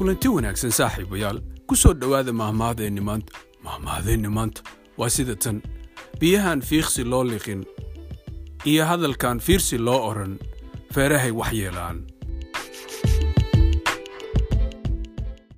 kulanti wanaagsan saaxiibayaal. Ku soo dhowaada mahmaadeenni maanta. Mahmaadeenni maanta? Waa sida tan. Biyahan fiiqsi loo liqin iyo hadalkan fiirsi loo odhan feerahay wax yeelaan.